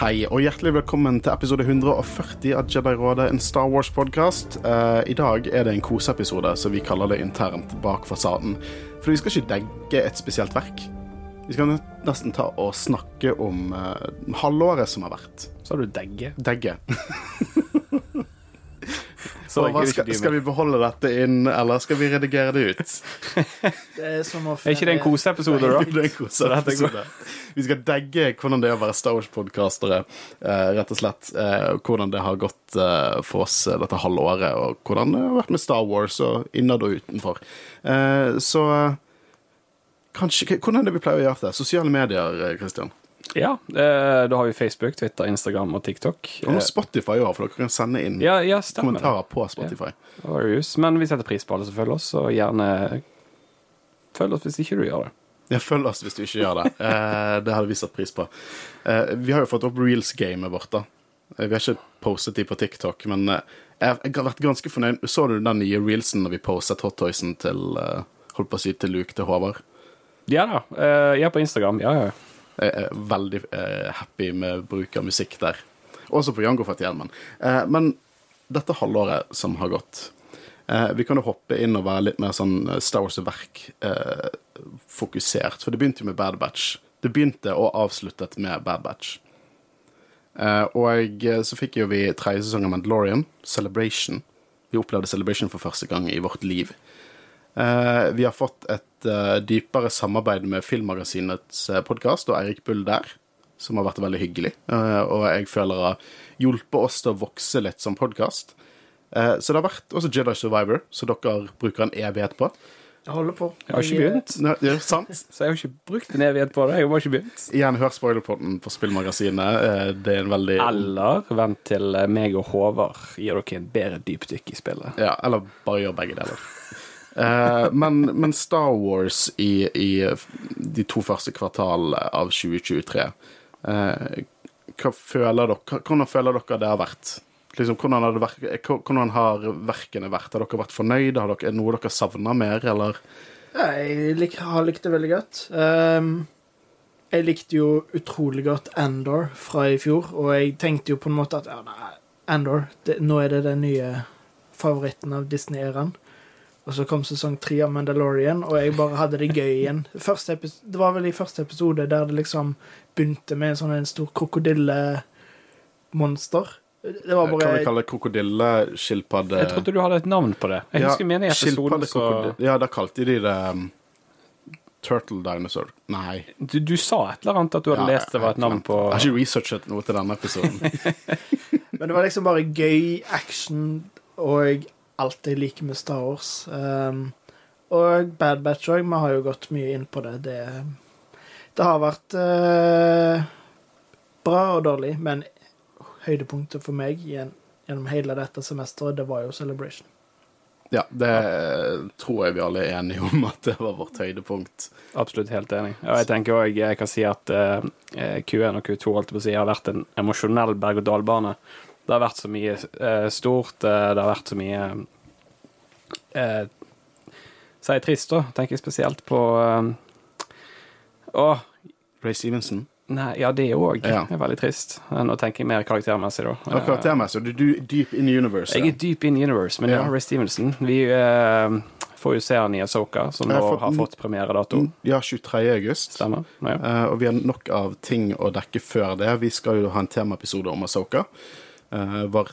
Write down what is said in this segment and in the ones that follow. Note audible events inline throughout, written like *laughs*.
Hei, og hjertelig velkommen til episode 140 av Jedi-rådet, en Star Wars-podkast. I dag er det en koseepisode, så vi kaller det internt Bak fasaden. For vi skal ikke degge et spesielt verk. Vi skal nesten ta og snakke om uh, halvåret som har vært. Så har du degge. Degge. *laughs* Så hva skal, skal vi beholde dette inn, eller skal vi redigere det ut? *laughs* Det er som å Er ikke det en koseepisode, da? *laughs* Det er en koseepisode. Vi skal degge hvordan det er å være Star Wars-podkastere, eh, rett og slett. Eh, hvordan det har gått eh, for oss dette halvåret, og hvordan det har vært med Star Wars og innad og utenfor. Eh, så kanskje Hvordan er det vi pleier å gjøre det? Sosiale medier, Kristian? Christian? Ja, eh, da har vi Facebook, Twitter, Instagram og TikTok. Og nå Spotify òg, for dere kan sende inn Ja, ja kommentarer på Spotify. Ja. Men vi setter pris på alle som følger oss, og gjerne følg oss hvis ikke du gjør det. Ja, følg oss hvis du ikke gjør det. *laughs* Eh, det hadde vi satt pris på. Eh, vi har jo fått opp reels-gamet vårt, da. Eh, vi har ikke postet de på TikTok, men eh, jeg, har vært ganske fornøyd. Så du den nye reelsen når vi postet Hot Toysen til eh, Holdt på å si til Luke til Håvard? Ja da. Eh, jeg er på Instagram. Ja, ja. Jeg er veldig eh, happy med bruk av musikk der. Også på Jango Fett Hjelmen. Eh, men dette halvåret som har gått eh, Vi kan jo hoppe inn og være litt mer sånn Star Wars-verk eh, fokusert. For det begynte jo med Bad Batch. Det begynte og avsluttet med Bad Batch. Og så fikk jo vi tredje sesong av Mandalorian, Celebration. Vi opplevde Celebration for første gang i vårt liv. Eh, vi har fått et eh, dypere samarbeid med Filmmagasinets uh, podkast og Eirik Bull der, som har vært veldig hyggelig. Eh, og jeg føler har hjulpet oss til å vokse litt som podkast. så det har vært også Jedi Survivor, som dere bruker en evighet på. Jeg holder på. Jeg har ikke begynt, Nei, det er sant. *laughs* så jeg har ikke brukt en evighet på det. Jeg har bare ikke begynt. Igjen, hør spoilerpodden på Spillmagasinet. Eh, det er en veldig Eller vent til eh, meg og Håvard gir dere en bedre dypdykk i spillet. Ja, eller bare gjør begge deler. Eh, men, men Star Wars i, i de to første kvartal av 2023 eh, Hva føler dere, Hvordan føler dere det har vært? Liksom, hvordan, det vært hvordan har verkene vært? Har dere vært fornøyde? Har dere, er det noe dere savner mer, eller? Jeg lik, har likt det veldig godt. Um, jeg likte jo utrolig godt Andor fra i fjor, og jeg tenkte jo på en måte at ja, nei, Andor, det, nå er det den nye favoritten av Disney-æraen. Og så kom sesong tre av Mandalorian, og jeg bare hadde det gøy igjen. Det var vel i første episode der det liksom begynte med en sånn en stor krokodillemonster. Det var Kan vi kalle det krokodilleskilpadde? Jeg trodde du hadde et navn på det. Jeg husker mener i episoden så Ja, da kalte de det um, Turtle Dinosaur. Nei. du, du sa et eller annet at du hadde Ja, lest det var et navn på Jeg har ikke researchet noe til denne episoden. *laughs* Men det var liksom bare gøy action og alt jeg liker med Star Wars. Um, og Bad Batch òg. Vi har jo gått mye inn på det. Det, det har vært uh, bra og dårlig, men høydepunktet for meg gjennom hele dette semesteret, det var jo Celebration. Ja, det tror jeg vi alle er enige om at det var vårt høydepunkt. Absolutt helt enig. Og jeg tenker også, jeg kan si at eh, Q1 og Q2 holdt på å si, har vært en emosjonell berg-og-dal-bane. Det har vært så mye eh, stort, eh, det har vært så mye eh, Si trist, da. Tenker jeg spesielt på eh, Å, Ray Stevenson. nei, ja, det òg Ja. er veldig trist. Eh, Nå tenker jeg mer karaktermessig, da. Ja, karaktermessig. Du er deep in universe. Jeg er deep in universe, men ja, Ja. Ray Stevenson. Vi eh, får jo se han i Asoka, som nå har fått har fått premieredato. Ja, 23. august. Stemmer? Ja. Eh, og vi har nok av ting å dekke før det. Vi skal jo ha en temaepisode om Asoka. Uh, var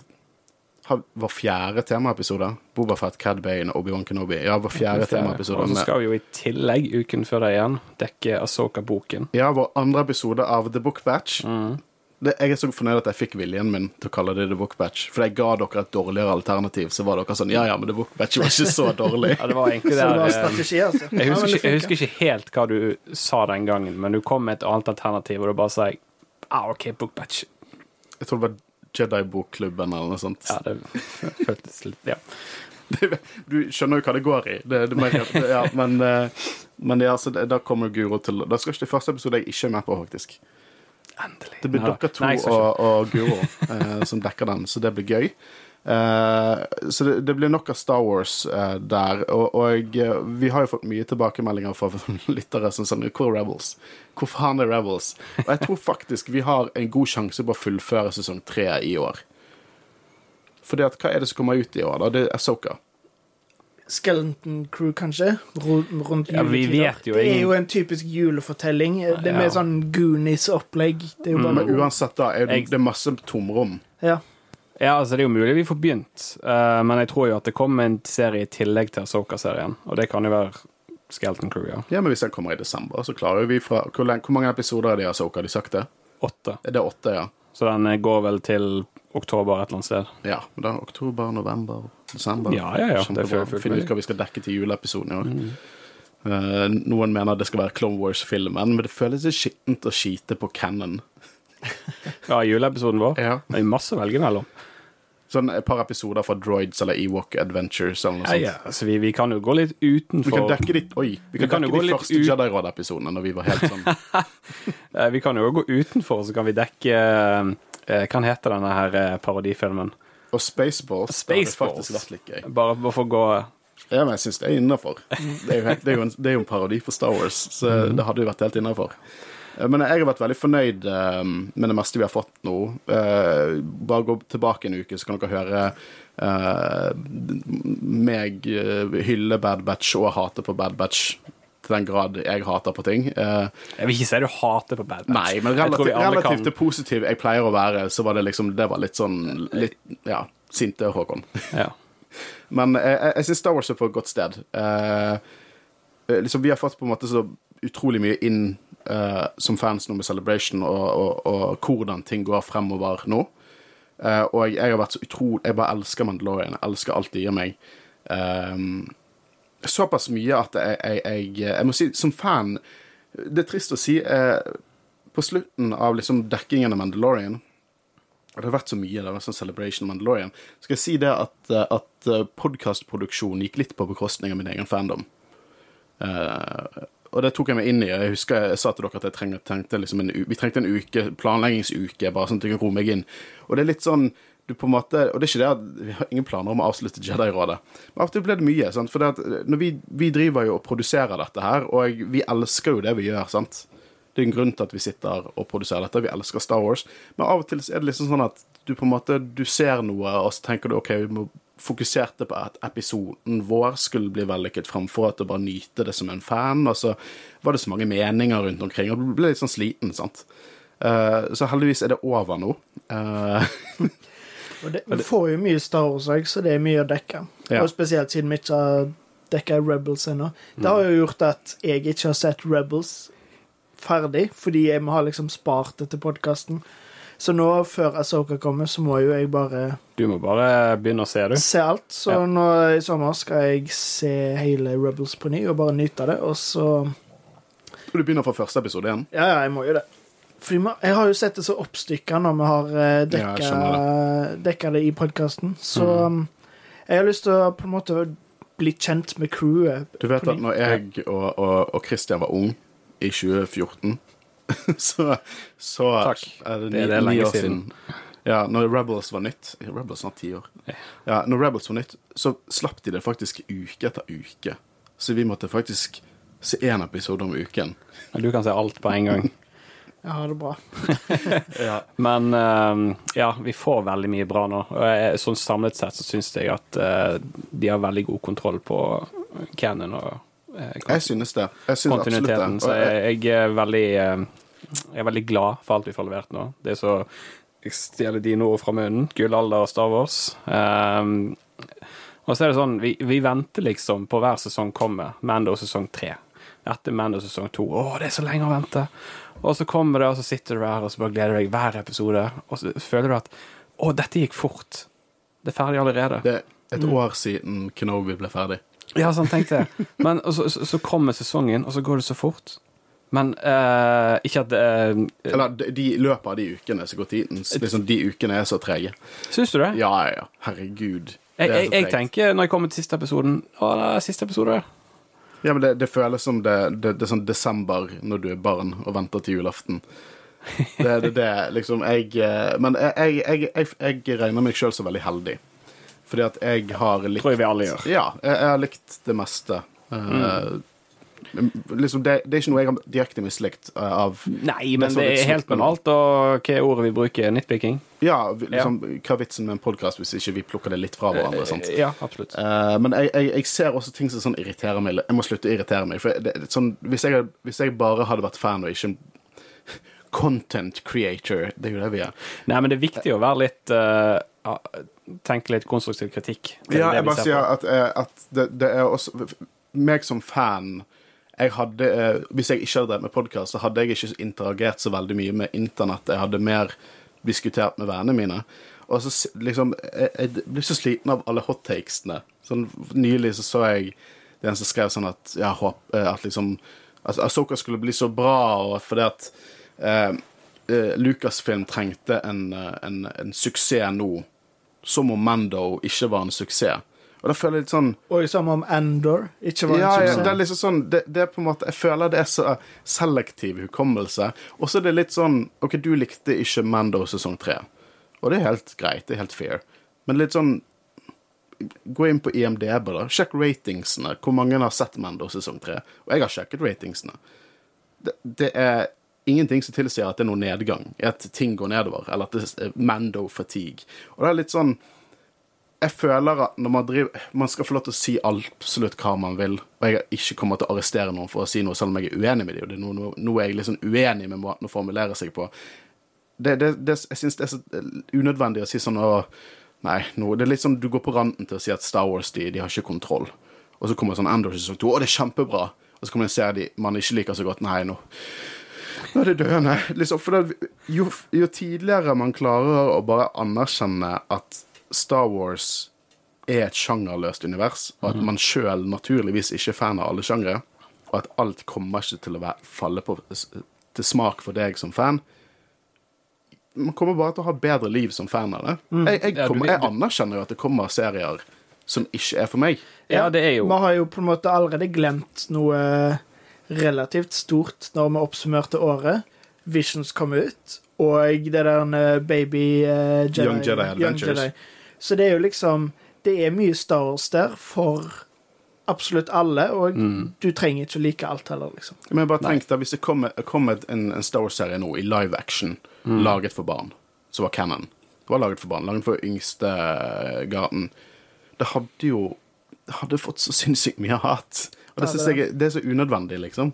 vår fjerde temaepisode. Bobafett, Cad Bane Obi-Wan Kenobi. Ja, var fjerde temaepisode. Og så skal vi jo i tillegg, uken før det igjen, dekke Asoka-boken. Ja, vår andre episode av The Book Batch. Det, jeg er så fornøyd at jeg fikk viljen min til å kalle det The Book Batch. For jeg ga dere et dårligere alternativ, så var dere sånn Ja, ja, men The Book Batch var ikke så dårlig. *laughs* Ja, det var egentlig Så det var eh, strategi, altså. jeg husker, ikke, jeg husker ikke helt hva du sa den gangen, men du kom med et annet alternativ, og da bare sa jeg ah, OK, bookbatch. Jeg tror det var Jedi-bokklubben eller noe sånt. Ja, det føltes litt Ja. *laughs* Du skjønner jo hva det går i. Det, det merker, ja, men, eh, men ja, så da kommer Guro til Da skal ikke det første episode jeg ikke er med på, faktisk. Endelig. Det blir dere to nei, og, og Guro eh, som dekker den, så det blir gøy. Eh, så det, det blir nok av Star Wars eh, der. Og, og eh, vi har jo fått mye tilbakemeldinger fra *laughs* lyttere som sånn Hvor er Rebels? Hvor faen er Rebels? Og jeg tror faktisk vi har en god sjanse på å fullføre sesong tre i år. Fordi at hva er det som kommer ut i år, da? Det er Soka. Skeleton Crew, kanskje? Rundt, rundt Ja, vi vet jo Det er jo en typisk julefortelling. Det er Ja. mer sånn Goonies-opplegg. Det er jo bare Men uansett, da, er det, det er masse tomrom. Ja. Ja, altså Det er jo mulig vi får begynt, uh, men jeg tror jo at det kommer en serie i tillegg til Asoka-serien. Og det kan jo være Skelton Crew, ja. Ja, men Hvis den kommer i desember, så klarer vi fra Hvor, hvor mange episoder er det i Asoka? Har de sagt det? Åtte. Er det åtte, ja? Så den eh, går vel til oktober et eller annet sted. Ja. Da, oktober, november, desember. Ja, ja, ja, det er Finne ut hva vi skal dekke til juleepisoden i år. Eh, noen mener det skal være Clone Wars-filmen, men det føles litt skittent å skite på canon. Ja, juleepisoden vår. Ja. Det er masse å velge mellom. Sånn et par episoder fra Droids eller Ewok Adventures eller noe sånt. ja. Altså, vi, vi kan jo gå litt utenfor Vi kan dekke de, oi, vi kan kan dekke de første ut- Jedi-råd-episodene når vi var helt sånn *laughs* Eh, Vi kan jo gå utenfor, så kan vi dekke eh, Hva heter denne her eh, parodifilmen? Og Spaceballs. Spaceballs. Gøy. Bare, for å gå Ja, men jeg syns det er innafor. Det, det, det er jo en parodi for Star Wars, så det hadde jo vært helt innafor. Men jeg har vært veldig fornøyd eh, med det meste vi har fått nå. Eh, bare gå tilbake en uke, så kan dere høre eh, meg eh, hylle Bad Batch og hate på Bad Batch til den grad jeg hater på ting. Uh, Jeg vil ikke si du hater på Bad Batch. Nei, men relativ, relativt, alle kan- positiv jeg pleier å være, så var det liksom Det var litt sånn litt, Ja, sinte Håkon. Ja. *laughs* Men eh, jeg, jeg syns Star Wars er på et godt sted. Eh, eh, liksom, vi har fått på en måte så utrolig mye inn eh, som fans nå med Celebration, og, og, og hvordan ting går fremover nå. Uh, og jeg har vært så utrolig Jeg bare elsker Mandalorian. Jeg elsker alt det gir meg. Um, såpass mye at jeg, jeg, jeg, jeg må si, som fan Det er trist å si. Uh, på slutten av liksom dekkingen av Mandalorian og det har vært så mye. Det har vært sånn Celebration Mandalorian. Skal jeg si det at, at podkastproduksjonen gikk litt på bekostning av min egen fandom. Eh, og det tok jeg meg inn i. Jeg husker jeg sa til dere at trengte, trengte liksom en, vi trengte en uke, planleggingsuke, bare sånn at jeg kunne roe meg inn. Og det er litt sånn du på en måte, Og det er ikke det at vi har ingen planer om å avslutte Jedi-rådet. Men av og til ble det mye. sant? For når vi, vi driver jo og produserer dette her, og vi elsker jo det vi gjør. sant? Det er en grunn til at vi sitter og produserer dette. Vi elsker Star Wars. Men av og til er det liksom sånn at du på en måte du ser noe, og så tenker du OK, vi må fokuserte på at episoden vår skulle bli vellykket, framfor at du bare nyte det som en fan. Og så var det så mange meninger rundt omkring, og du ble litt sånn sliten, sant. Uh, så heldigvis er det over nå. Uh, *laughs* Og det, vi får jo mye Star Wars òg, så det er mye å dekke. Ja. Og spesielt siden vi ikke har dekka Rebels ennå. Det har jo gjort at jeg ikke har sett Rebels ferdig, fordi jeg må ha liksom spart det til podkasten. Så nå, før Asoka kommer, så må jo jeg bare Du må bare begynne å se, du. se alt. Så Ja. nå i sommer skal jeg se hele Rebels på ny og bare nyte det, og så du begynner fra første episode igjen. Ja, ja, jeg må jo det. Fordi jeg har jo sett det så oppstykka når vi har dekka, Ja, det. dekka det i podkasten. Så mm. jeg har lyst til å på en måte bli kjent med crewet. Du vet at når jeg og, og, og Christian var ung i 2014, *laughs* så, så Takk. er det Det er det ni lenge år siden. siden. Ja, når Rebels var nytt Rebels snart ti år. Ja, når Rebels var nytt, så slapp de det faktisk uke etter uke. Så vi måtte faktisk se én episode om uken. Du kan se alt på en gang. *laughs* Jeg har det bra. *laughs* Men uh, ja, vi får veldig mye bra nå. Og jeg, sånn samlet sett så syns jeg at uh, de har veldig god kontroll på canon og eh, Jeg synes det. Jeg synes kontinuiteten. det. Så jeg, jeg, jeg er veldig eh, Jeg er veldig glad for alt vi får levert nå. Det er så Jeg stjeler dine ord fra munnen. Gullalder og Star Wars. Um, og så er det sånn, vi, vi venter liksom på hver sesong kommer. Mando sesong tre. Etter Mando sesong to. Å, det er så lenge å vente. Og så kommer det, og så sitter du her og så bare gleder du deg hver episode. Og så føler du at å, dette gikk fort. Det er ferdig allerede. det er et år siden Kenobi ble ferdig. Ja, sånn tenkte jeg. Men så, så, kommer sesongen, og så går det så fort. Men eh, ikke at eh, Eller de, løper løpet av de ukene så går tiden liksom, De ukene er så trege. Syns du det? Ja, ja, ja. Herregud. Jeg, jeg, jeg tenker når jeg kommer til siste episoden Å, det er siste episode. Ja, men det, det føles som det, det, det er sånn desember når du er barn og venter til julaften. Det er det, liksom jeg eh, Men jeg, jeg regner meg sjøl så veldig heldig. Fordi at jeg har likt Tror jeg vi alle gjør. Ja, jeg, jeg har likt det meste. Eh, liksom det, det er ikke noe jeg har direkte mislikt uh, av Nei, men det er helt banalt. Og hva er ordet vi bruker? Nitpicking? Ja, liksom, hva er vitsen med en podkast hvis ikke vi plukker det litt fra hverandre? sant? Ja, absolutt. Uh, men jeg, jeg, jeg ser også ting som sånn irriterer meg. Jeg må slutte å irritere meg. For det, sånn, hvis, jeg, hvis jeg bare hadde vært fan og ikke en *laughs* content creator Det er jo det vi er. Nei, men det er viktig å være litt eh, ja, Tenke litt konstruktiv kritikk. Ja, jeg bare sier at, eh, at det, det er også Meg som fan jeg hadde, eh, Hvis jeg ikke hadde drevet med podkast, så hadde jeg ikke interagert så veldig mye med internett. Jeg hadde mer diskutert med vennene mine. Og så liksom Jeg, jeg blir så sliten av alle hottakesene. Sånn, nylig så så jeg den som skrev sånn at ja, eh, at liksom at Asoka skulle bli så bra, og fordi at eh, Lucasfilm trengte en, en, en suksess nå, som om Mando ikke var en suksess. Og da føler jeg litt sånn Og som om Endor ikke var en ja, ja, det er liksom sånn det, det er på en måte Jeg føler det er så selektiv hukommelse. Og så er det litt sånn OK, du likte ikke Mando sesong tre. Og det er helt greit. Det er helt fair. Men litt sånn Gå inn på IMDb, da. Sjekk ratingsene. Hvor mange har sett Mando sesong tre? Og jeg har sjekket ratingsene. Det, det er ingenting som tilsier at det er noen nedgang at ting går nedover, eller at det er Mando-fatigue. Og det er litt sånn jeg føler at når man driver Man skal få lov til å si absolutt hva man vil, og jeg har ikke kommet til å arrestere noen for å si noe selv om jeg er uenig med dem, og det er noe, noe jeg er liksom uenig med måten å formulere seg på. Det, det, det, jeg syns det er så unødvendig å si sånn å Nei, no, det er litt sånn du går på randen til å si at Star Wars de, de har ikke kontroll. Og så kommer sånn Endor sesong to, å, det er kjempebra. Og så kommer en serie man ikke liker så godt. Nei, nå nå er det døende. Liksom, for det, jo, jo tidligere man klarer å bare anerkjenne at Star Wars er et sjangerløst univers, og at man sjøl naturligvis ikke er fan av alle sjangere, og at alt kommer ikke til å være, falle på, til smak for deg som fan Man kommer bare til å ha bedre liv som fan av det. Jeg, jeg, kommer, jeg anerkjenner jo at det kommer serier som ikke er for meg. Ja, det er jo Vi har jo på en måte allerede glemt noe relativt stort når vi oppsummerte året. Visions kom ut, og det der eh, Baby uh, Jedi, Young Jedi Adventures. Så det er jo liksom Det er mye Star Wars der for absolutt alle, og Mm. du trenger ikke å like alt heller, liksom. Men jeg bare tenkte hvis det kommer kom en, en Star Wars-serie nå i live action, laget for barn, som var canon Det var laget for barn, laget for yngste gaten garden. Det hadde jo Det hadde fått så sinnssykt mye hat. Og det Ja, synes jeg det er så unødvendig, liksom.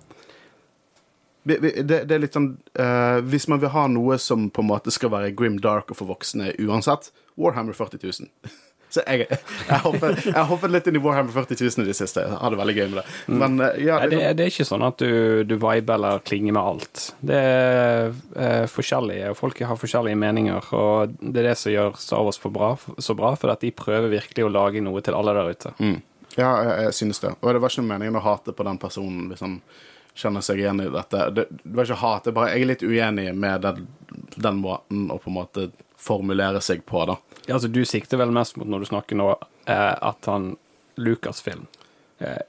Det, det er litt sånn uh, Hvis man vil ha noe som på en måte skal være grim dark og for voksne uansett, Warhammer 40 000. *laughs* Så jeg, jeg, hoppet, jeg hoppet litt inn i Warhammer 40 000 i det siste. Jeg hadde veldig gøy med det. Men eh, ja, det, det, det er ikke sånn at du, du viber eller klinger med alt. Det er eh, forskjellige, og folk har forskjellige meninger, og det er det som gjør Star Wars bra, så bra, for at de prøver virkelig å lage noe til alle der ute. Mm. Ja, jeg, jeg synes det. Og det var ikke meningen å hate på den personen hvis han kjenner seg igjen i dette. Det, det var ikke hat, er bare jeg er litt uenig med den, den måten å på en måte formulere seg på, da. Ja, altså, du sikter vel mest mot når du snakker nå, eh, at han Lucasfilm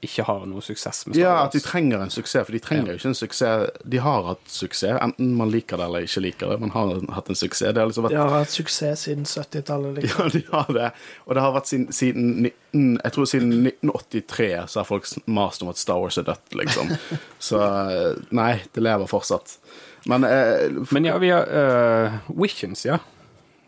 ikke har noe suksess med Star Wars. Ja, at de trenger en suksess, for de trenger jo ikke en suksess. De har hatt suksess, enten man liker det eller ikke liker det. Man har hatt en suksess. Det har liksom vært De har hatt suksess siden 70-tallet. *laughs* Liksom. Ja, de har det. Og det har vært siden, siden 19, Jeg tror siden 1983 så har folk mast om at Star Wars er dødt, liksom. *laughs* Så eh, nei, det lever fortsatt. Men eh, Men ja, vi har uh, Visions, ja.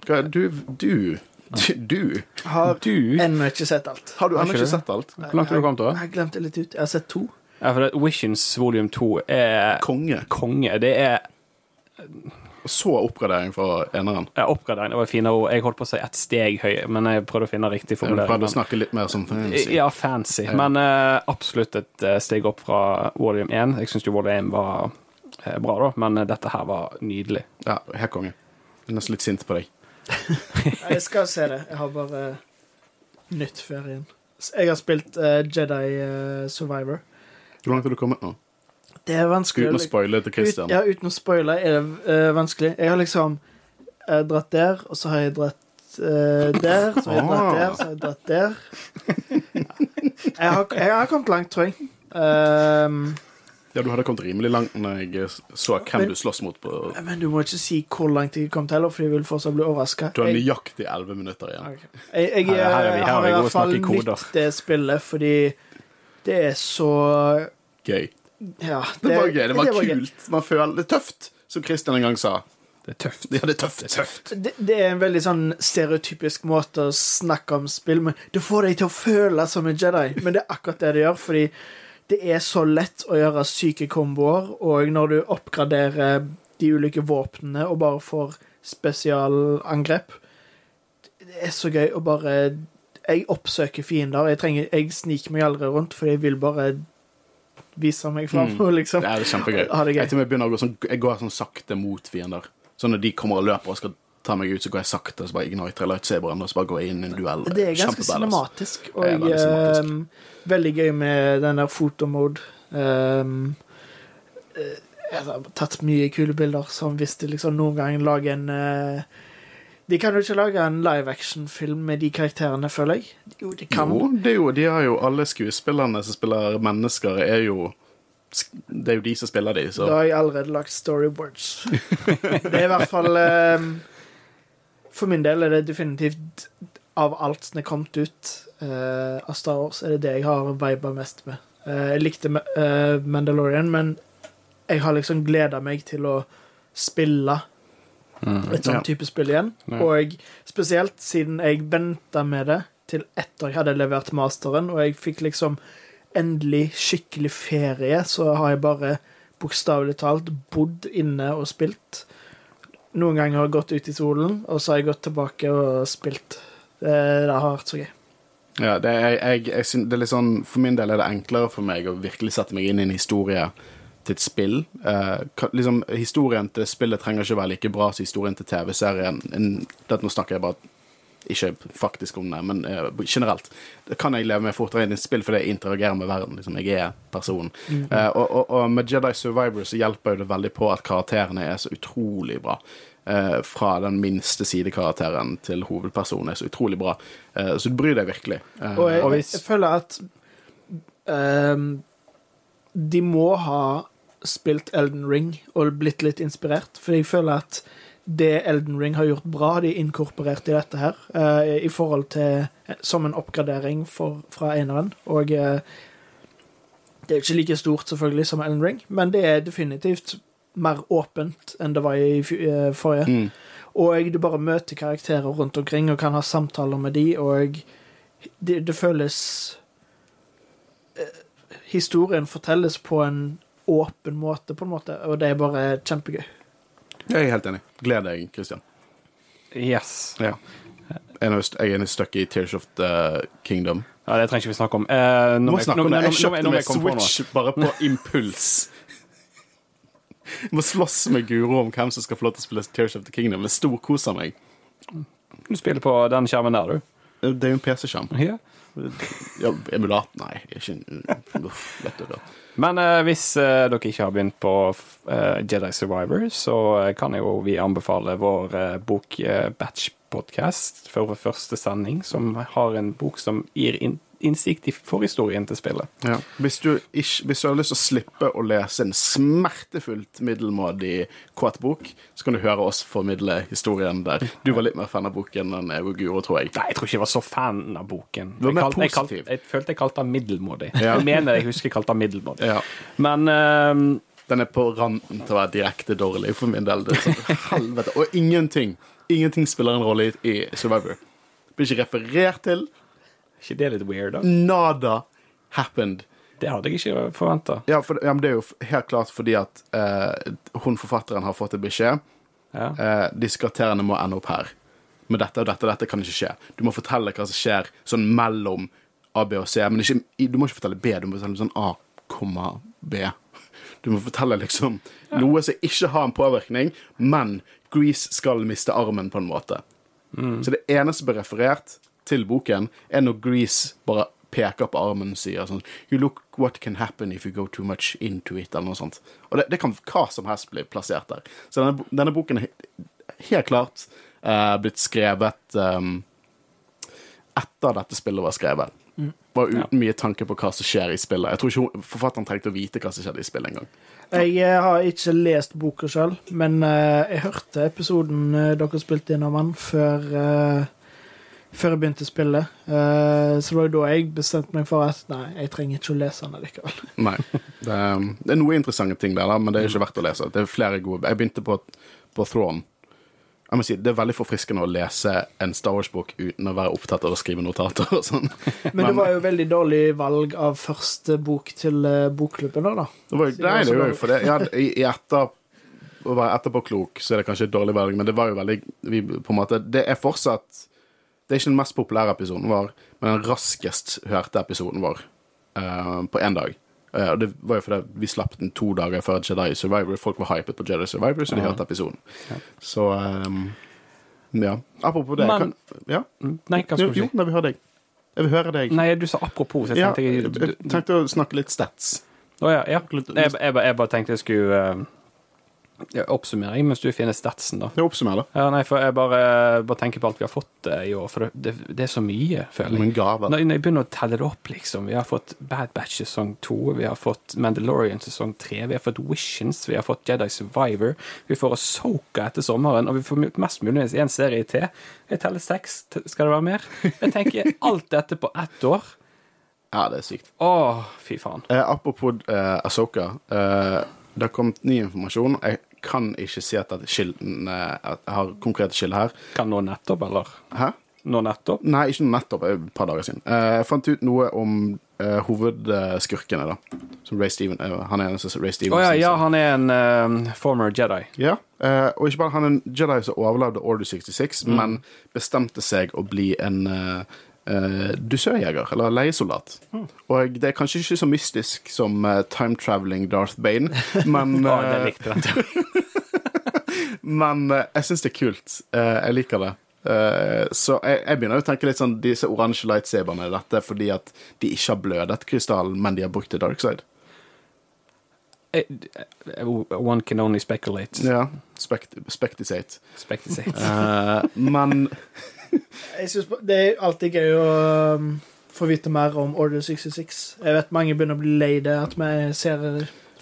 du, du Du, du. Har Du ennå ikke sett alt. Har du Har ennå ikke sett alt? Hvor langt har du kommet? da? Jeg har glemt det litt ut. Jeg har sett to. Ja, for det, Visions volume 2 er Konge. konge. Det er Så oppgradering fra eneren. ja, oppgradering. Det var fine ord. Jeg holdt på å si et steg høy, men jeg prøvde å finne riktig formulering. prøvde å snakke litt mer som fancy. Ja, fancy. Men uh, absolutt et eh, steg opp fra volum 1. Jeg syns jo volum 1 var eh, bra, da, men dette her var nydelig. Ja, helt konge. Jeg er nesten litt sint på deg. Jeg skal se det. Jeg har bare nytt ferien. Jeg har spilt uh, Jedi uh, Survivor. Hvor langt har du kommet nå? Det er vanskelig. Uten å spoile til Ut, Christian. ja, uten å spoile er det uh, vanskelig. Jeg har liksom dratt der, og så har jeg dratt der, så har jeg dratt der, så har jeg dratt der. *laughs* Jeg har, jeg har kommet langt, tror jeg. Um, Ja, du hadde kommet rimelig langt når jeg så hvem Men- du slåss mot på Men du må ikke si hvor langt jeg kom til, for jeg vil fortsatt bli overraska. Du har nøyaktig elleve minutter igjen. Okay. jeg, jeg, Her er- her er vi- her er har i hvert fall nytt det spillet, fordi det er så Gøy. Ja. Det var gøy. Det var gøy. kult. Man føler det er tøft, som Christian en gang sa. Det er tøft. Ja, det er tøft. Det er tøft. Det, det er en veldig sånn stereotypisk måte å snakke om spill men Det får deg til å føle som en Jedi, men det er akkurat det det gjør, fordi det er så lett å gjøre syke komboer, og når du oppgraderer de ulike våpnene og bare får spesialangrep Det er så gøy å bare Jeg oppsøker fiender. Jeg, trenger, jeg sniker meg aldri rundt, for jeg vil bare vise meg fram. Mm. *laughs* liksom Det er kjempegøy. Ha det gøy. Jeg, til og med begynner å gå sånn, jeg går sånn sakte mot fiender. Så når de kommer og løper og skal ta meg ut, så går jeg sakte, og så bare igniter jeg lightsaberen, og så bare går jeg inn i en duell. Det er ganske cinematisk, og veldig cinematisk. Um, veldig gøy med den der fotomode. Um, jeg har tatt mye kule bilder, som hvis de liksom noen gang lager en uh, De kan jo ikke lage en live action-film med de karakterene, føler jeg. Jo, de kan. Jo, det er jo, de har jo alle skuespillerne som spiller mennesker, er jo Det er jo de som spiller de, så Da har jeg allerede lagt storyboards. *laughs* det er i hvert fall ehm, For min del er det definitivt av alt som er kommet ut uh, av Star Wars, er det det jeg har viba mest med. Uh, jeg likte uh, Mandalorian, men jeg har liksom gleda meg til å spille et sånt Ja. type spill igjen. Ja. Og spesielt siden jeg venta med det til etter jeg hadde levert masteren, og jeg fikk liksom endelig skikkelig ferie, så har jeg bare bokstavelig talt bodd inne og spilt. Noen ganger har jeg gått ut i solen, og så har jeg gått tilbake og spilt. Det, det har vært så gøy. Ja, det er, jeg, jeg, det er litt sånn, For min del er det enklere for meg å virkelig sette meg inn i en historie til et spill. Eh, liksom, Historien til spillet trenger ikke være like bra som historien til TV-serien. Nå snakker jeg bare ikke faktisk om det, men eh, generelt. Det kan jeg leve med fortere inn i et spill fordi jeg interagerer med verden. Liksom, jeg er personen. Eh, og, og, og med Jedi Survivor så hjelper det veldig på at karakterene er så utrolig bra. Eh, fra den minste sidekarakteren til hovedpersonen er så utrolig bra. Eh, så du bryr deg virkelig. Eh, Og jeg, Og jeg, føler at ehm, de må ha spilt Elden Ring og blitt litt inspirert, for jeg føler at det Elden Ring har gjort bra, de inkorporert i dette her, eh, i forhold til som en oppgradering for, fra eneren. Og eh, det er jo ikke like stort selvfølgelig som Elden Ring, men det er definitivt mer åpent enn det var i eh, forrige. Mm. Og du bare møter karakterer rundt omkring og kan ha samtaler med de, og det, det føles eh, Historien fortelles på en åpen måte, på en måte, og det er bare kjempegøy. Jeg er helt enig. Gled deg, Christian. Yes. Ja. Jeg er stuck i Tears of the Kingdom. Ja, det trenger ikke vi snakke om. Eh, nå Må må snakke om det. Jeg kjøpte meg. Switch bare på impuls. Jeg *laughs* må slåss med Guro om hvem som skal få lov til å spille Tears of the Kingdom. Det storkoser meg. Du spiller på den skjermen der, du. Det er jo en PC-skjerm. Ja. Ja, emulat Nei, ikke en vet du det. Men eh, hvis eh, dere ikke har begynt på eh, Jedi Survivor, så eh, kan jo vi anbefale vår eh, bok uh, Batch Podcast for vår første sending, som har en bok som gir inn innsikt i forhistorien til spillet. Ja. Hvis, du ikke, hvis du har lyst til å slippe å lese en smertefullt middelmådig kåt bok, så kan du høre oss formidle historien der. Du var litt mer fan av boken enn jeg og Guro, tror jeg. Nei, jeg tror ikke jeg var så fan av boken. Du var Jeg, mer kalt, jeg, kalt, jeg følte jeg kalte den middelmådig. Ja. Jeg mener jeg husker jeg kalte den middelmådig. Ja. Men eh, Den er på randen til å være direkte dårlig for min del. Det er sånn, helvete. Og ingenting Ingenting spiller en rolle i, i Survivor. Blir ikke referert til. Ikke det litt weird, da? Nada happened. Det hadde jeg ikke forventa. Ja, for, ja, men det er jo helt klart fordi at eh, hun forfatteren har fått en beskjed. Ja. Eh, disse karakterene må ende opp her. Men dette og dette og dette kan ikke skje. Du må fortelle hva som skjer sånn mellom A, B og C. Men ikke, du må ikke fortelle B, du må fortelle sånn A, komma B. Du må fortelle liksom noe som ikke har en påvirkning, men Grease skal miste armen på en måte. Så det eneste som blir referert til boken, er når Grease bare peker på armen og sier sånn You look what can happen if you go too much into it, eller noe sånt. Og det, det kan hva som helst bli plassert der. Så denne, denne boken er helt klart eh, blitt skrevet um, etter dette spillet var skrevet. Bare uten mye tanke på hva som skjer i spillet. Jeg tror ikke forfatteren trengte å vite hva som skjedde i spillet engang. Jeg eh, har ikke lest boka sjøl, men eh, jeg hørte episoden eh, dere spilte inn om den, før, før jeg begynte spillet. Uh, så det var jo da jeg bestemte meg for at nei, jeg trenger ikke å lese den likevel. *laughs* Nei. Det er, det er noen interessante ting der, men det er ikke verdt å lese. Det er flere gode Jeg begynte på, på Thrawn. Jeg må si, Det er veldig forfriskende å lese en Star Wars-bok uten å være opptatt av å skrive notater og sånn. *laughs* Men det var jo veldig dårlig valg av første bok til eh, bokklubben, da. da. Det var, nei, var det er jo for det. Ja, *laughs* i etter, å være etterpåklok, så er det kanskje et dårlig valg, men det var jo veldig vi, på en måte, Det er fortsatt Det er ikke den mest populære episoden vår, men den raskest hørte episoden vår uh, på én dag. Uh, og det var jo fordi vi slapp den to dager før Jedi Survivor. Folk var hypet på Jedi Survivor, så de Ja. hørte episoden. Så um, ja. Apropos det Men- kan, ja. Mm, Nei, hva skulle du jo, nei, vi hører deg. Jeg vil høre deg. Nei, du sa apropos, så jeg ja, tenkte jeg, jeg, du, jeg tenkte å snakke litt stats. Å ja, ja. Litt- Jeg, jeg, jeg bare tenkte jeg skulle uh, oppsummere mens du finner statsen, da. Det oppsummerer, da. Ja, nei, for jeg bare, bare tenker på alt vi har fått eh, i år, for det, det, er så mye, føler jeg. Når, når jeg begynner å telle det opp, liksom Vi har fått Bad Batch sesong to, vi har fått Mandalorian sesong tre, vi har fått Visions, vi har fått Jedi Survivor, vi får Asoka etter sommeren, og vi får mest muligens én serie til. Jeg teller seks. Skal det være mer? Jeg tenker alt dette på ett år. *laughs* Ja, det er sykt. Å, fy faen. Eh, apropos eh, Asoka. Eh, det har kommet ny informasjon. Jeg kan ikke si at det er kilden, eh, at jeg har konkrete kilder her. Kan nå nettopp, eller? Hæ? Nå nettopp? Nei, ikke noe nettopp. Et par dager siden. Eh, jeg fant ut noe om uh, hovedskurkene, da. Som Ray Steven, uh, han er en Ray Stevenson. Oh, ja, ja, han er en uh, former Jedi. Ja, uh, og ikke bare han er en Jedi som overlevde Order 66, Mm. men bestemte seg å bli en uh, dusørjeger, eller leiesoldat. Mm. Og det er kanskje ikke så mystisk som uh, time traveling Darth Bane, *laughs* men, Å, det eh, likte jeg. *laughs* men uh, jeg syns det er kult. Eh, jeg liker det. Eh, så jeg, jeg begynner å tenke litt sånn disse oransje lightsaberne, dette er fordi at de ikke har blødet krystallen, men de har brukt det dark side. Eh, eh, One can only speculate. Ja, spekt spektisate. Eh, men Jeg synes Det er alltid gøy å um, få vite mer om Order 66. Jeg vet mange begynner å bli lei det at vi ser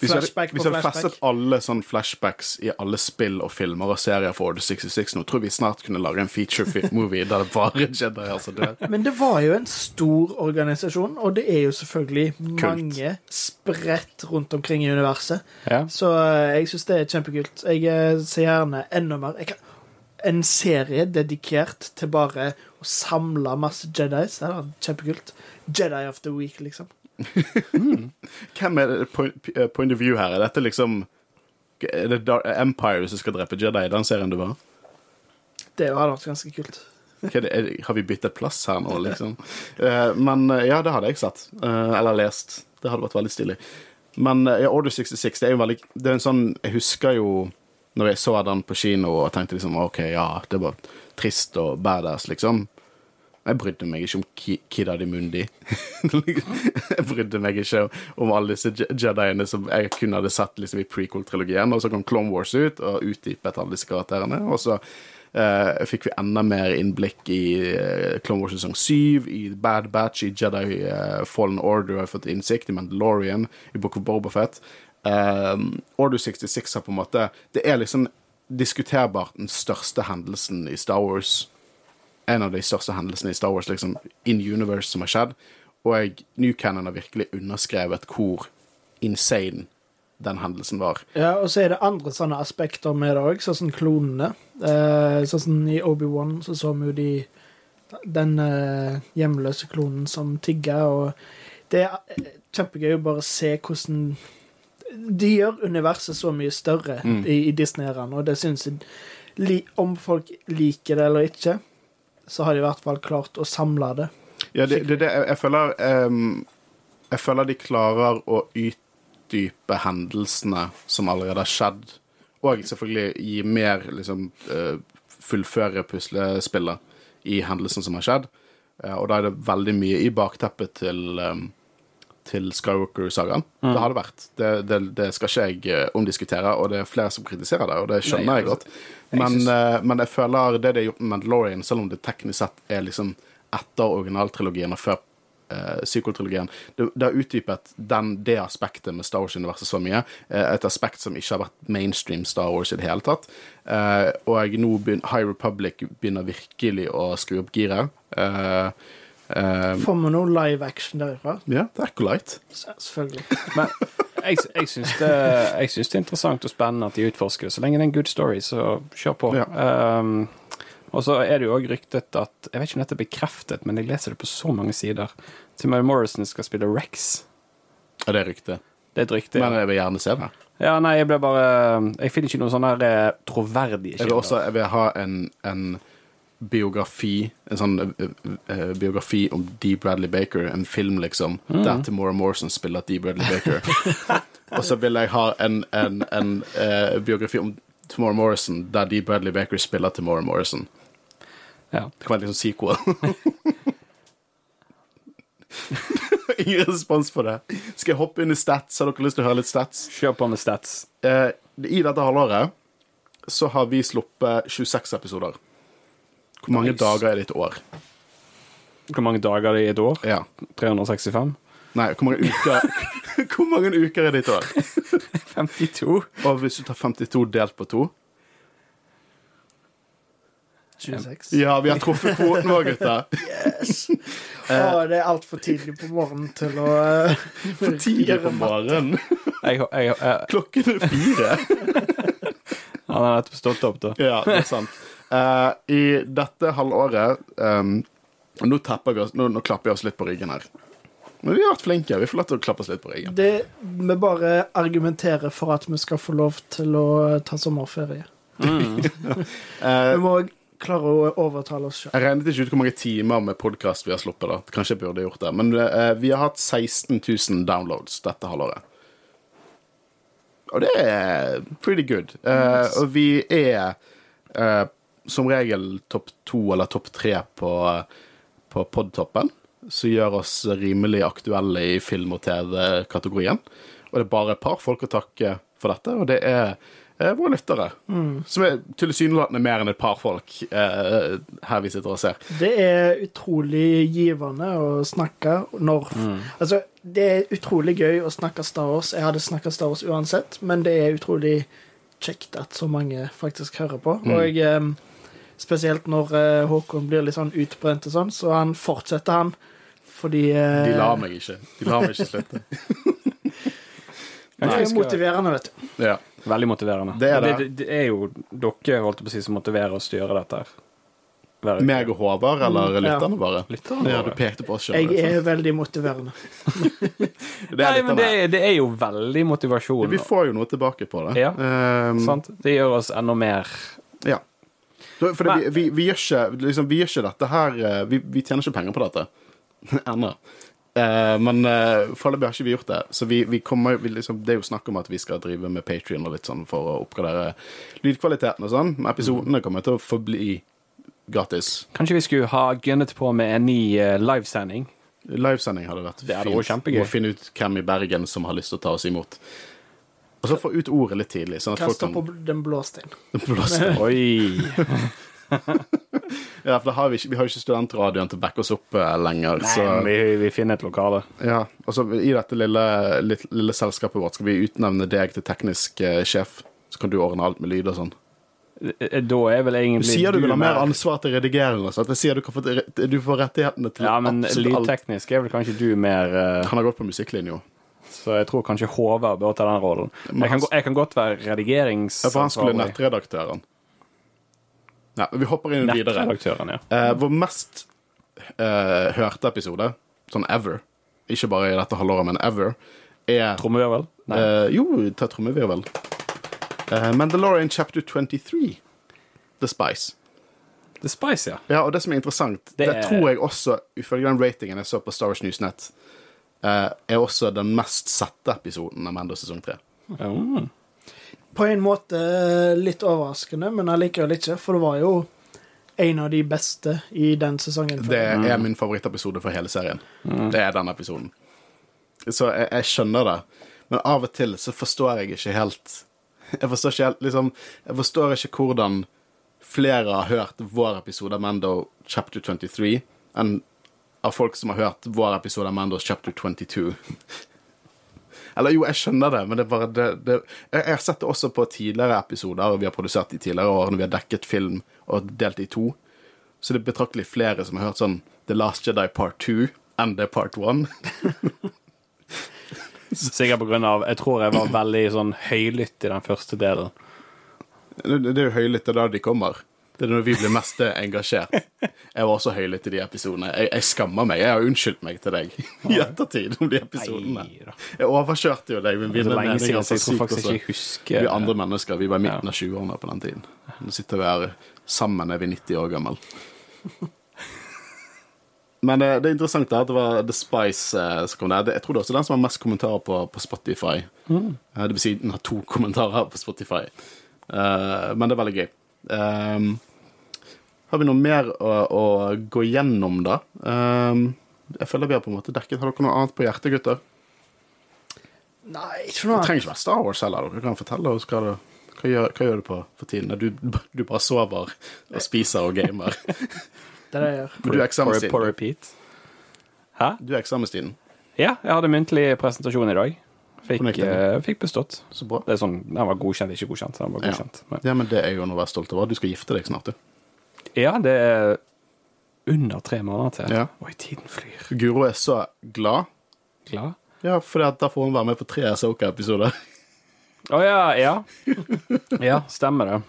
flashback på flashback hvis vi hadde festet alle sånn flashbacks i alle spill og filmer og serier for Order 66 nå, tror vi snart kunne lage en feature-movie der det bare Jedi altså dør. Men det var jo en stor organisasjon, og det er jo selvfølgelig mange spredt rundt omkring i universet. Ja. Så eh, jeg syns det er kjempekult. Jeg eh, ser gjerne enda mer jeg kan, En serie dedikert til bare å samle masse Jedis. Det var kjempekult. Jedi of the Week, liksom. *laughs* Hvem er det point, eh, point of view her? Er dette liksom Er det Empire som skal drepe Jedi, den serien du var? Det hadde vært ganske kult. Det, er, har vi byttet plass her nå, liksom? uh, men eh, ja, det hadde jeg sett. Uh, eller lest. Det hadde vært veldig stilig. Men ja, Order 66 det er jo veldig Det er en sånn Jeg husker jo når jeg så den på kino og tenkte liksom OK, ja, det var trist og badass, liksom. Jeg brydde meg ikke om Ki Kida di Mundi. *laughs* jeg brydde meg ikke om alle disse Jediene som jeg kun hadde sett liksom, i prequel-trilogien. Og så kom Clone Wars ut og utdypet alle disse karakterene. Og så eh, fikk vi enda mer innblikk i eh, Clone Wars sesong 7, i Bad Batch, i Jedi eh, Fallen Order har fått innsikt, i Mandalorian, i Book of Bobafett. Um, Order 66 har på en måte Det er liksom diskuterbart den største hendelsen i Star Wars en av de største hendelsene i Star Wars liksom, in universe som har skjedd. Og jeg, New Cannon har virkelig underskrevet hvor insane den hendelsen var. Ja, og så er det andre sånne aspekter med det òg, sånn som klonene. Eh, sånn som i Obi-Wan så så vi jo de den eh, hjemløse klonen som tigger, og det er kjempegøy å bare se hvordan De gjør universet så mye større Mm. i, i Disney-æraen, og det syns jeg li, Om folk liker det eller ikke, så har de i hvert fall klart å samle det. Ja, det, det, det, jeg, jeg føler um, Jeg føler de klarer å utdype hendelsene som allerede har skjedd, og selvfølgelig gi mer liksom eh, Fullføre puslespillet i hendelsen som har skjedd. Eh, og da er det veldig mye i bakteppet til ehm, til Skywalker-sagaen. Mm. Det har det vært. Det, det, det skal ikke jeg eh, omdiskutere, og det er flere som kritiserer det, og det skjønner Nei, jeg godt. jeg Men, synes- eh, men jeg føler det de har gjort med Mandalorian, selv om det teknisk sett er liksom etter originaltrilogien og før uh, sequel-trilogien. Det, det har utdypet den, det aspektet med Star Wars-universet så mye. eh, et aspekt som ikke har vært mainstream Star Wars i det hele tatt. Eh, og nå begynner, High Republic begynner virkelig å skru opp giret. Eh, eh, Får vi noe live action derfra? ja, det er Acolyte. Selvfølgelig. Men jeg, jeg syns det, jeg syns det er interessant og spennende at de utforsker det. Så lenge det er en good story, så kjør på. Ja. Um, og så er det jo òg ryktet at Jeg vet ikke om dette er bekreftet, men jeg leser det på så mange sider. Timothy Morrison skal spille Rex. Ja, det er rykte. Det er et rykte. Men jeg vil gjerne se det. Ja, nei, jeg blir bare Jeg finner ikke noen sånne troverdige kilder. Jeg vil også jeg vil ha en, en biografi En sånn uh, biografi om D. Bradley Baker, en film, liksom, der Timora Morrison spiller D. Bradley Baker. *laughs* Og så vil jeg ha en, en, en uh, biografi om Timora Morrison der D. Bradley Baker spiller Timora Morrison. Ja. Det kan være liksom sequel. *laughs* Ingen respons på det. Skal jeg hoppe inn i stats? Har dere lyst til å høre litt stats? Kjør på med stats. Uh, I dette halvåret så har vi sluppet 26 episoder. Hvor mange Nice. dager er det i et år? Hvor mange dager er det i et år? Ja. 365? Nei, hvor mange uker *laughs* Hvor mange uker er det i et år? *laughs* 52? Og hvis du tar 52 delt på to 26. Ja, vi har truffet kvoten vår, gutter. Yes. *laughs* Å, det er altfor tidlig på morgenen til å uh, For tidlig på morgenen. Jeg, jeg, jeg, Klokken er fire. han har nettopp stått opp, da. Ja, det er sant. Eh, I dette halvåret um, nå, vi oss, nå, nå klapper vi oss litt på ryggen her. Men vi har vært flinke. Vi får lov til å klappe oss litt på ryggen. Det, Vi bare argumenterer for at vi skal få lov til å ta sommerferie. *laughs* Eh, Vi må klare å overtale oss sjøl. Jeg regnet ikke ut hvor mange timer med podkast vi har sluppet. da Kanskje jeg burde gjort det Men uh, vi har hatt 16 000 downloads dette halvåret. Og det er pretty good. Eh, og vi er eh, som regel topp to eller topp tre på, på podtoppen, som gjør oss rimelig aktuelle i film- og TV-kategorien. Og det er bare et par folk å takke for dette, og det er eh, våre lyttere. Som er tilsynelatende mer enn et par folk eh, her vi sitter og ser. Det er utrolig givende å snakke når Altså, det er utrolig gøy å snakke Star Wars. Jeg hadde snakka Star Wars uansett, men det er utrolig kjekt at så mange faktisk hører på. Og eh, spesielt når eh, Håkon blir litt sånn utbrent og sånn, så han fortsetter, han. Fordi eh, De lar meg ikke. De lar meg ikke slutte. *laughs* Det er motiverende, vet du. Ja. Veldig motiverende. Det er det. det, det er jo dere holdt på å si, som motiverer oss til å gjøre dette. her. Hver uke. Meg og Håvard, eller Mm, lytterne bare? Lytterne Ja, du pekte på oss sjøl. Jeg er veldig motiverende. *laughs* Nei, men det, det er jo veldig motivasjon. Vi får jo noe tilbake på det. Ja. Um, sant? Det gjør oss enda mer ja. For det, vi, vi, vi, gjør ikke, liksom, vi gjør ikke dette her eh, Vi, tjener ikke penger på dette *laughs* ennå. Eh, men uh, foreløpig har ikke vi gjort det. Så vi, vi kommer, vi liksom, det er jo snakk om at vi skal drive med Patrion og litt sånn for å oppgradere lydkvaliteten og sånn. Men episodene kommer til å forbli gratis. Kanskje vi skulle ha gunnet på med en ny uh, livesending? Livesending hadde vært Det hadde vært kjempegøy. Må finne ut hvem i Bergen som har lyst til å ta oss imot. Og så få ut ordet litt tidlig. Sånn at folk kan på den blå stein. *laughs* blåse. *laughs* Oi! *laughs* Ja, for da har vi, ikke, vi har jo ikke studentradioen til å backe oss opp eh, lenger. Nei, så vi, vi finner et lokale. ja, og så I dette lille, lille, lille selskapet vårt skal vi utnevne deg til teknisk eh, sjef. Så kan du ordne alt med lyd og sånn. Eh, Da er vel egentlig Du sier du vil ha mer ansvar til redigering. og sånt. Jeg sier du, kan få, du får rettighetene til Ja, men absolutt alt. lydteknisk er vel kanskje du mer uh... Han har gått på musikklinja. Så jeg tror kanskje Håvard bør ta den rollen. Jeg kan, jeg kan godt være redigerings... Ja, for han skulle nettredaktøren. Nei, vi hopper inn videre. Nettredaktøren, ja. Eh, vår mest eh, hørte episode, sånn ever, ikke bare i dette halvåret, men ever, er Trommevirvel? Eh, Jo, ta trommevirvel. Uh, Mandalorian chapter 23. The Spice. The Spice, ja. Ja, og det som er interessant, det, Det tror jeg også, ifølge den ratingen jeg så på Star Wars Newsnet, eh, er også den mest sette episoden av Mando sesong 3. Mm. På en måte litt overraskende, men allikevel ikke, for det var jo en av de beste i den sesongen. Det er min favorittepisode for hele serien. Det er den episoden. Så jeg, jeg skjønner det, men av og til så forstår jeg ikke helt Jeg forstår ikke helt liksom Jeg forstår ikke hvordan flere har hørt vår episode av Mando chapter 23 enn av folk som har hørt vår episode av Mandos Chapter 22. Eller jo, jeg skjønner det, men det er bare det, det Jeg har sett det også på tidligere episoder vi har produsert i tidligere år, når vi har dekket film og delt i to. Så det er betraktelig flere som har hørt sånn The Last Jedi Part 2 enn det Part 1. *laughs* Sikkert på grunn av Jeg tror jeg var veldig sånn høylytt i den første delen. Det det er jo høylytt, det er da de kommer. Det er når vi blir mest engasjert. Jeg var også høylytt i de episodene. Jeg, jeg skammer meg. Jeg har unnskyldt meg til deg i ettertid om de episodene. Jeg overkjørte jo deg med er mine meninger. så sykt også. Vi er andre mennesker. Vi var i midten av 20-årene på den tiden. Nå sitter vi her sammen, er vi 90 år gammel. Men det, det er interessant da, at det var The Spice eh, som kom der. Jeg tror det er også den som har mest kommentarer på, på Spotify. Eh, Det vil si den har to *laughs* kommentarer på Spotify. Eh, men det er veldig gøy. Um, har vi noe mer å, å gå gjennom, da? Um, jeg føler vi har på en måte dekket. Har dere noe annet på hjertet, gutter? Nei, ikke noe Det trenger ikke være Star Wars heller. Dere kan fortelle oss hva, det, hva, gjør, hva gjør du på for tiden. Du, du bare sover og spiser og gamer. *laughs* Det er det jeg gjør. Men du er På, på repeat. Hæ? Du er eksamenstiden. Ja, jeg hadde muntlig presentasjon i dag. Fikk, eh, fikk bestått. Så bra. Det er sånn, Den var godkjent, ikke godkjent. Den var Ja. godkjent. Men, Ja, men det er jo noe å være stolt over. Du skal gifte deg snart, du. ja, det er under tre måneder til. Ja. Oi, tiden flyr. Guro er så glad. Glad? Ja, for da får hun være med på tre Asoka-episoder. *laughs* Å ja, ja. Ja, stemmer det.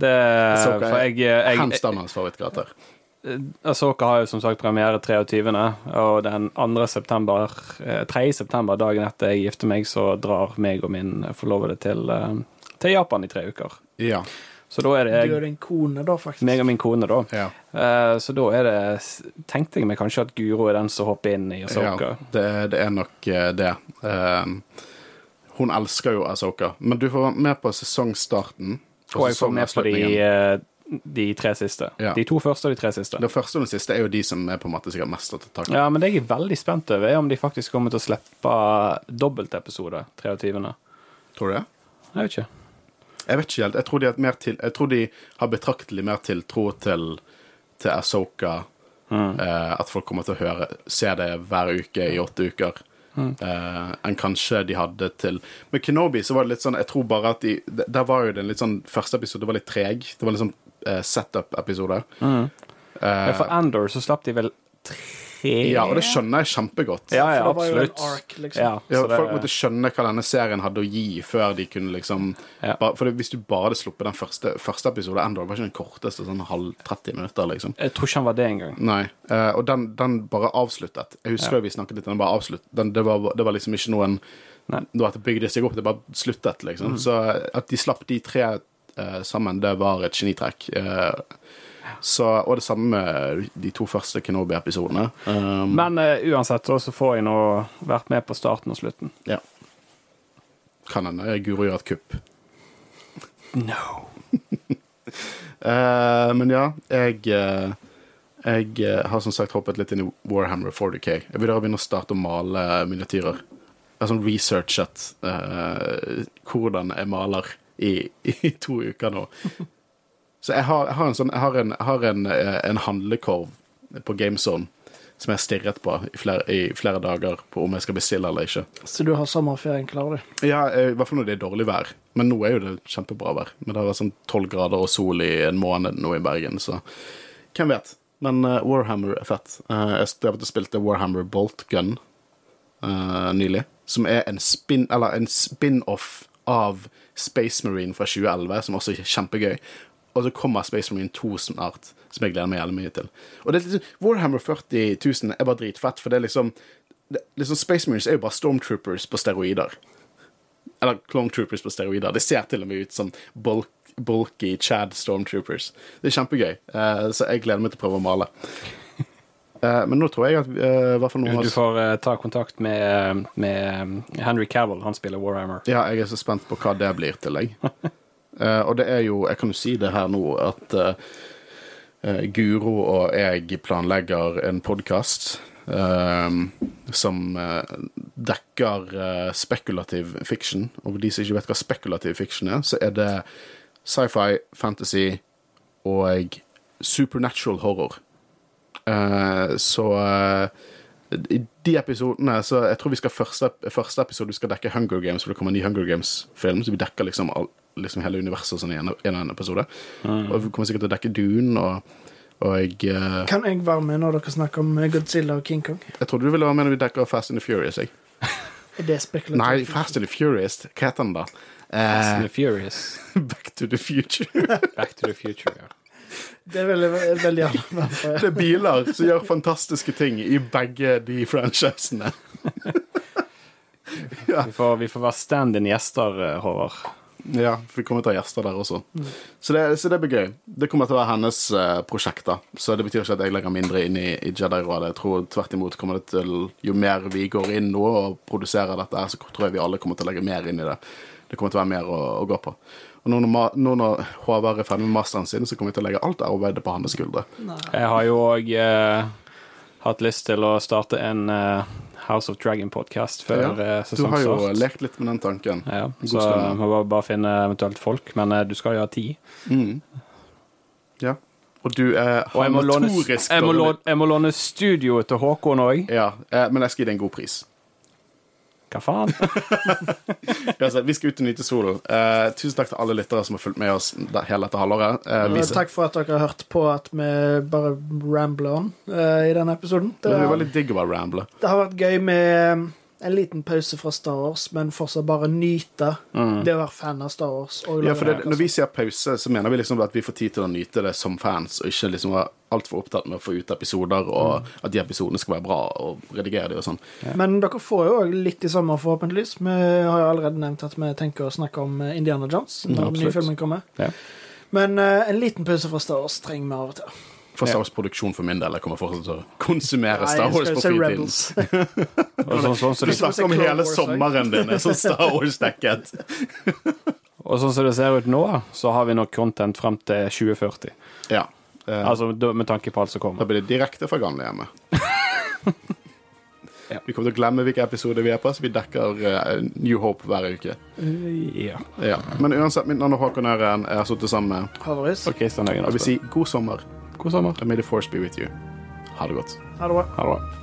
Det Ahsoka For er jeg, jeg, Hands down hans favorittkarakter. Asoka har jo som sagt premiere 23., og den 2. september, eh, 3. september, dagen etter jeg gifter meg, så drar meg og min forlovede til, eh, til Japan i tre uker. Ja. Så da er Du og din kone, da, faktisk. meg og min kone, da. ja. Eh, Så da er det Tenkte jeg meg kanskje at Guro er den som hopper inn i Asoka. Ja, det, det er nok eh, det. Um, hun elsker jo Asoka, men du får være med på sesongstarten. Og jeg får med på de, eh, de tre siste. Ja. De to første og de tre siste. Det første og det siste er jo de som er på en måte sikkert mest å ta tak i. Ja, men det jeg er veldig spent over, er om de faktisk kommer til å slippe dobbeltepisode 23. Tror du det? Jeg vet ikke. Jeg vet ikke helt. Jeg tror de har, mer til, jeg tror de har betraktelig mer tiltro til, til Asoka. Eh, at folk kommer til å høre, se det hver uke i åtte uker. Eh, enn kanskje de hadde til Med Kenobi så var det litt sånn Jeg tror bare at de Der var jo den litt sånn Første episode var litt treg. Det var litt sånn eh, setup-episode. Uh, For Andor så slapp de vel tre Ja, og det skjønner jeg kjempegodt. Ja, ja, For det var jo en ark, arc, liksom. Ja, Ja, det, folk måtte skjønne hva denne serien hadde å gi, før de kunne liksom Ja. bare, For det, Hvis du bare hadde sluppet den første, første episode, Endor var ikke den korteste, sånn halv 30 minutter, liksom. jeg tror ikke han var det engang. Nei. Uh, og den, den bare avsluttet. Jeg husker jo vi snakket litt om den bare avsluttet. Den, det, var, det var liksom ikke noen Nei. Det var at det bygde seg opp, det bare sluttet, liksom. Så at de slapp de tre sammen, det var et genitrekk. Eh, så, og det samme med de to første Kenobi-episodene. Um, Men uh, uansett så så får jeg nå vært med på starten og slutten. ja. Kan hende Guro gjør et kupp. No. uh, *laughs* men ja, jeg uh, Jeg eh, har som sagt hoppet litt inn i Warhammer 40K. Jeg vil da begynne å starte å male miniatyrer. Jeg har sånn researchet eh, hvordan jeg maler i, i to uker nå. Så jeg har, jeg har en sånn Jeg har en, jeg har en, eh, en handlekorv på GameZone som jeg har stirret på i flere, i flere dager på om jeg skal bestille eller ikke. Så du har sommerferien klar, du. Ja, eh, i hvert fall når det er dårlig vær. Men nå er jo det kjempebra vær. Men det har vært sånn tolv grader og sol i en måned nå i Bergen, så hvem vet. Men uh, Warhammer er fett. Uh, jeg spilte Warhammer Bolt Gun uh, nylig, som er en spin-off en spin-off av Space Marine fra 2011, som også er kjempegøy. Og så kommer Space Marine 2 snart, som jeg gleder meg jævlig mye til. Og det er liksom, Warhammer 40 000 er bare dritfett, for det er liksom det, liksom Space Marines er jo bare Stormtroopers på steroider. Eller Clone Troopers på steroider. Det ser til og med ut som bulk, bulky Chad Stormtroopers. Det er kjempegøy, uh, så jeg gleder meg til å prøve å male. Eh, men nå tror jeg at uh, hvert fall noen du får eh, ta kontakt med, med Henry Cavill, han spiller Warhammer. Ja, jeg er så spent på hva det blir til, jeg. *laughs* Eh, og det er jo Jeg kan jo si det her nå, at eh, eh, Guro og jeg planlegger en podkast som uh, dekker uh, spekulativ fiction. Og for de som ikke vet hva spekulativ fiction er, så er det sci-fi, fantasy og supernatural horror. Eh, så eh, i de episodene Så jeg tror vi skal første, første episode vi skal dekke Hunger Games, for det kommer en ny Hunger Games-film. Så vi dekker liksom, all, liksom hele universet sånn i en, en, en episode. Og vi kommer sikkert til å dekke Dune og, og jeg, uh... Kan jeg være med når dere snakker om Godzilla og King Kong? jeg trodde du ville være med når vi dekker Fast and the Furious. Jeg. Er det spekulativt? Nei, Fast and the Furious. Hva heter den da? Fast and Eh, the Furious. *laughs* Back to the Future. Back to the future. Ja. Det er veldig, veldig gjerne Det er biler som gjør fantastiske ting i begge de franchisene. ja. Vi, får, vi får være stand-in-gjester, eh, Håvard. ja, vi kommer til å ha gjester der også. Så, det, så det blir gøy. Det kommer til å være hennes uh, prosjekt, da. Så det betyr ikke at jeg legger mindre inn i, i Jedi-rådet. Jeg tror tvert imot kommer det til Jo mer vi går inn nå og produserer dette, så tror jeg vi alle kommer til å legge mer inn i det. Det kommer til å være mer å, å gå på. Og nå når, nå når Håvard er ferdig med masteren sin, så kommer vi til å legge alt arbeidet på hans skuldre. Jeg har jo òg eh, hatt lyst til å starte en eh, House of Dragon-podkast før Ja, sesongstart. Du har jo lekt litt med den tanken. Ja, så stund. må bare, bare finne eventuelt folk, men eh, du skal jo ha tid. Mm. Ja. Og du er Og jeg må, låne, notorisk jeg, må låne, jeg må låne studioet til Håkon òg. Ja, eh, men jeg skal gi deg en god pris. Hva faen? *laughs* Vi skal ut og nyte solen. Eh, tusen takk til alle lyttere som har fulgt med oss hele dette halvåret. Eh, vi, Takk for at dere har hørt på at vi bare rambler on eh, i denne episoden. Det, det var litt digg å bare ramble. det har vært gøy med en liten pause fra Star Wars, men fortsatt bare nyte det å være fan av Star Wars. Mm. Ja, for det, Når vi sier pause, så mener vi liksom at vi får tid til å nyte det som fans, og ikke liksom være altfor opptatt med å få ut episoder, og Mm. at de episodene skal være bra, og redigere de og sånn. Men dere får jo òg litt i sommer, forhåpentligvis. Vi har jo allerede nevnt at vi tenker å snakke om eh, Indiana Jones når den nye filmen kommer. Ja. Men uh, en liten pause fra Star Wars trenger vi av og til. For Star Wars-produksjon for min del. Jeg kommer fortsatt til å konsumere Star Wars på fritiden. Sånn, sånn, som Du snakker om hele sommeren din er sånn Star Wars-dekket. *laughs* og sånn som det ser ut nå, så har vi nok content frem til 2040. Ja. Eh, Altså med tanke på alt som kommer. Da blir det direkte fra gamlehjemmet. *laughs* Ja. Vi kommer til å glemme hvilken episode vi er på, så vi dekker uh, New Hope hver uke. Ja. Ja. Men uansett, mitt navn er Håkon Øren. Jeg har sittet sammen med Havaris. Og Kristian Øyen. Og vi sier god sommer. God sommer. And may the force be with you. Ha det godt. Ha det bra. Ha det bra.